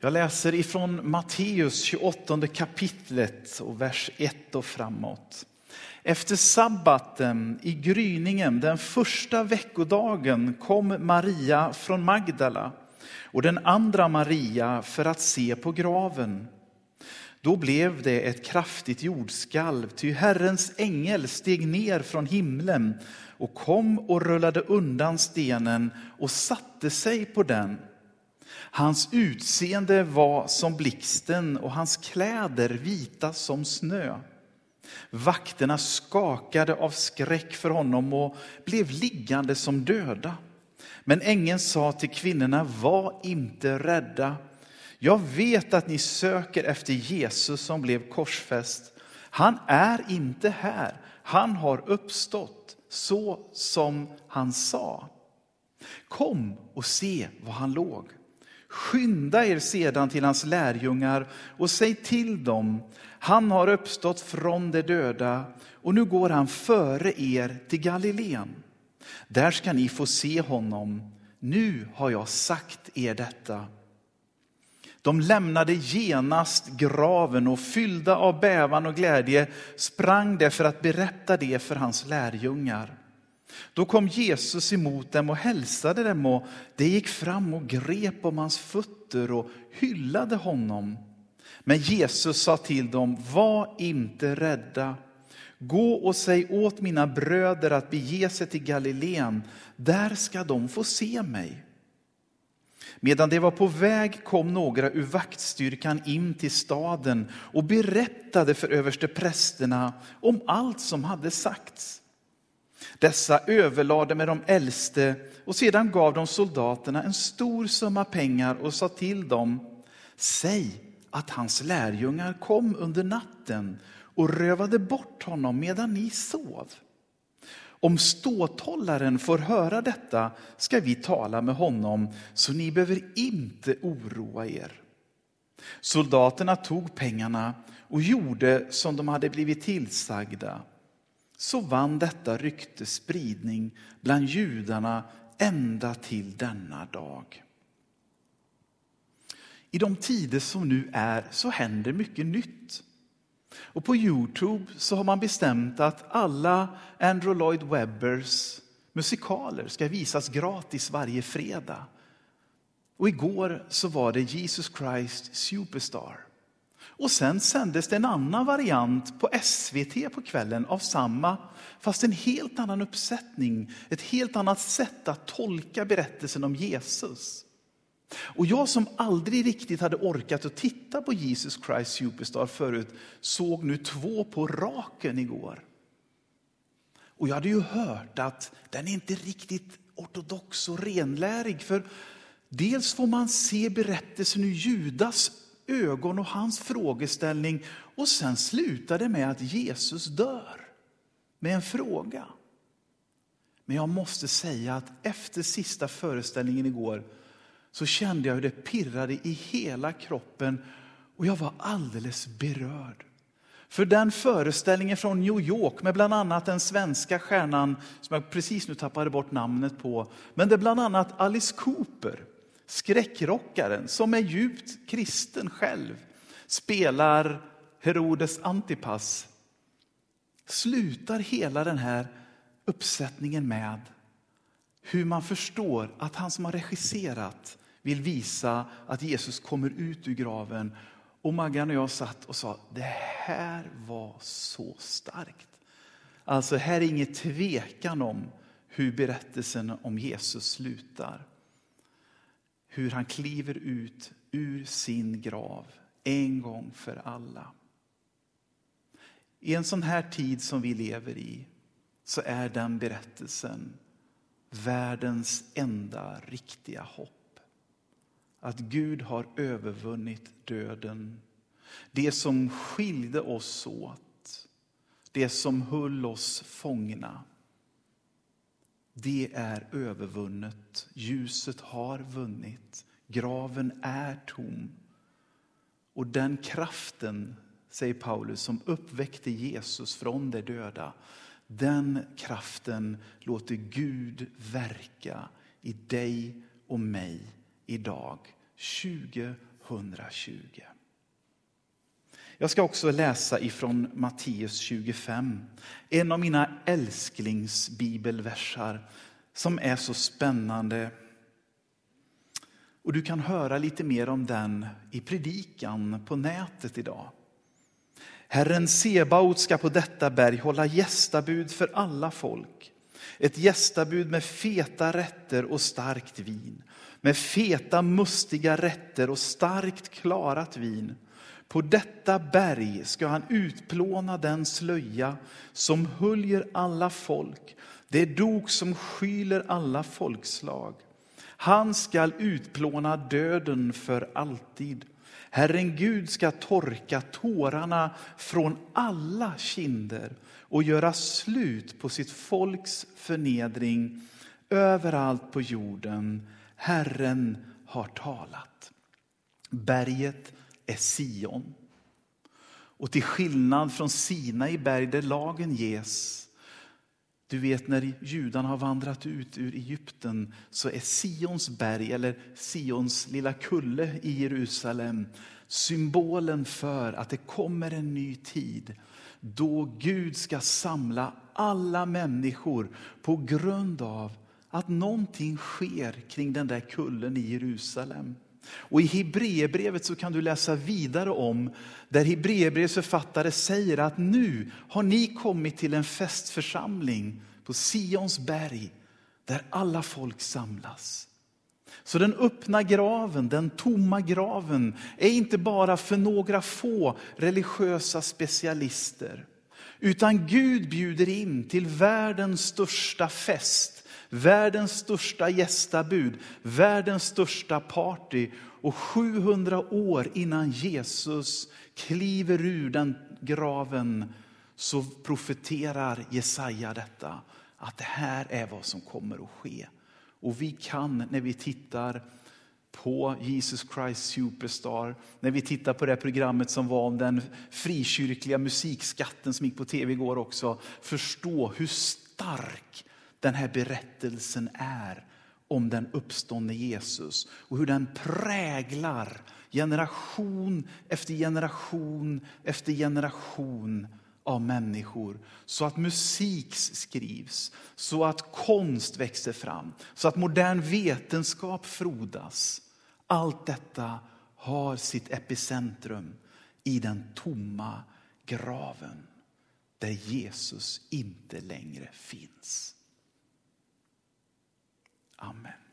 Jag läser ifrån Matteus 28 kapitlet och vers 1 och framåt. Efter sabbaten i gryningen den första veckodagen kom Maria från Magdala och den andra Maria för att se på graven. Då blev det ett kraftigt jordskalv, ty Herrens ängel steg ner från himlen och kom och rullade undan stenen och satte sig på den. Hans utseende var som blixten och hans kläder vita som snö. Vakterna skakade av skräck för honom och blev liggande som döda. Men ängeln sa till kvinnorna, var inte rädda. Jag vet att ni söker efter Jesus som blev korsfäst. Han är inte här, han har uppstått så som han sa. Kom och se var han låg. Skynda er sedan till hans lärjungar och säg till dem, han har uppstått från de döda och nu går han före er till Galileen. Där ska ni få se honom. Nu har jag sagt er detta. De lämnade genast graven och fyllda av bävan och glädje sprang de för att berätta det för hans lärjungar. Då kom Jesus emot dem och hälsade dem och de gick fram och grep om hans fötter och hyllade honom. Men Jesus sa till dem, var inte rädda. Gå och säg åt mina bröder att bege sig till Galileen, där ska de få se mig. Medan de var på väg kom några ur vaktstyrkan in till staden och berättade för översteprästerna om allt som hade sagts. Dessa överlade med de äldste och sedan gav de soldaterna en stor summa pengar och sa till dem, säg att hans lärjungar kom under natten och rövade bort honom medan ni sov. Om ståthållaren får höra detta ska vi tala med honom, så ni behöver inte oroa er. Soldaterna tog pengarna och gjorde som de hade blivit tillsagda. Så vann detta rykte spridning bland judarna ända till denna dag. I de tider som nu är så händer mycket nytt. Och på Youtube så har man bestämt att alla Andrew Lloyd Webbers musikaler ska visas gratis varje fredag. Och igår så var det Jesus Christ Superstar. Och sen sändes det en annan variant på SVT på kvällen av samma, fast en helt annan uppsättning, ett helt annat sätt att tolka berättelsen om Jesus. Och jag som aldrig riktigt hade orkat att titta på Jesus Christ Superstar förut, såg nu två på raken igår. Och jag hade ju hört att den är inte riktigt ortodox och renlärig, för dels får man se berättelsen ur Judas ögon och hans frågeställning, och sen slutar det med att Jesus dör med en fråga. Men jag måste säga att efter sista föreställningen igår så kände jag hur det pirrade i hela kroppen och jag var alldeles berörd. För den föreställningen från New York med bland annat den svenska stjärnan som jag precis nu tappade bort namnet på, men det är bland annat Alice Cooper, skräckrockaren som är djupt kristen själv, spelar Herodes Antipas. Slutar hela den här uppsättningen med hur man förstår att han som har regisserat vill visa att Jesus kommer ut ur graven. Och Maggan och jag satt och sa, det här var så starkt. Alltså här är inget tvekan om hur berättelsen om Jesus slutar. Hur han kliver ut ur sin grav en gång för alla. I en sån här tid som vi lever i så är den berättelsen världens enda riktiga hopp. Att Gud har övervunnit döden. Det som skilde oss åt, det som höll oss fångna. Det är övervunnet. Ljuset har vunnit. Graven är tom. Och den kraften, säger Paulus, som uppväckte Jesus från de döda, den kraften låter Gud verka i dig och mig idag, 2020. Jag ska också läsa ifrån Matteus 25, en av mina älsklingsbibelversar som är så spännande. Och Du kan höra lite mer om den i predikan på nätet idag. Herren Sebaot ska på detta berg hålla gästabud för alla folk. Ett gästabud med feta rätter och starkt vin. Med feta mustiga rätter och starkt klarat vin. På detta berg ska han utplåna den slöja som höljer alla folk, det dok som skyler alla folkslag. Han skall utplåna döden för alltid. Herren Gud ska torka tårarna från alla kinder och göra slut på sitt folks förnedring överallt på jorden. Herren har talat. Berget är Sion. Och till skillnad från Sina i berg där lagen ges du vet när judarna har vandrat ut ur Egypten så är Sions berg, eller Sions lilla kulle i Jerusalem, symbolen för att det kommer en ny tid då Gud ska samla alla människor på grund av att någonting sker kring den där kullen i Jerusalem. Och I Hebreerbrevet så kan du läsa vidare om där Hebreerbrevets författare säger att nu har ni kommit till en festförsamling på Sions berg där alla folk samlas. Så den öppna graven, den tomma graven är inte bara för några få religiösa specialister. Utan Gud bjuder in till världens största fest, världens största gästabud, världens största party. Och 700 år innan Jesus kliver ur den graven så profeterar Jesaja detta, att det här är vad som kommer att ske. Och vi kan när vi tittar på Jesus Christ Superstar, när vi tittar på det programmet som var om den frikyrkliga musikskatten som gick på tv igår också, förstå hur stark den här berättelsen är om den uppståndne Jesus och hur den präglar generation efter generation efter generation av människor. Så att musik skrivs, så att konst växer fram, så att modern vetenskap frodas. Allt detta har sitt epicentrum i den tomma graven där Jesus inte längre finns. Amen.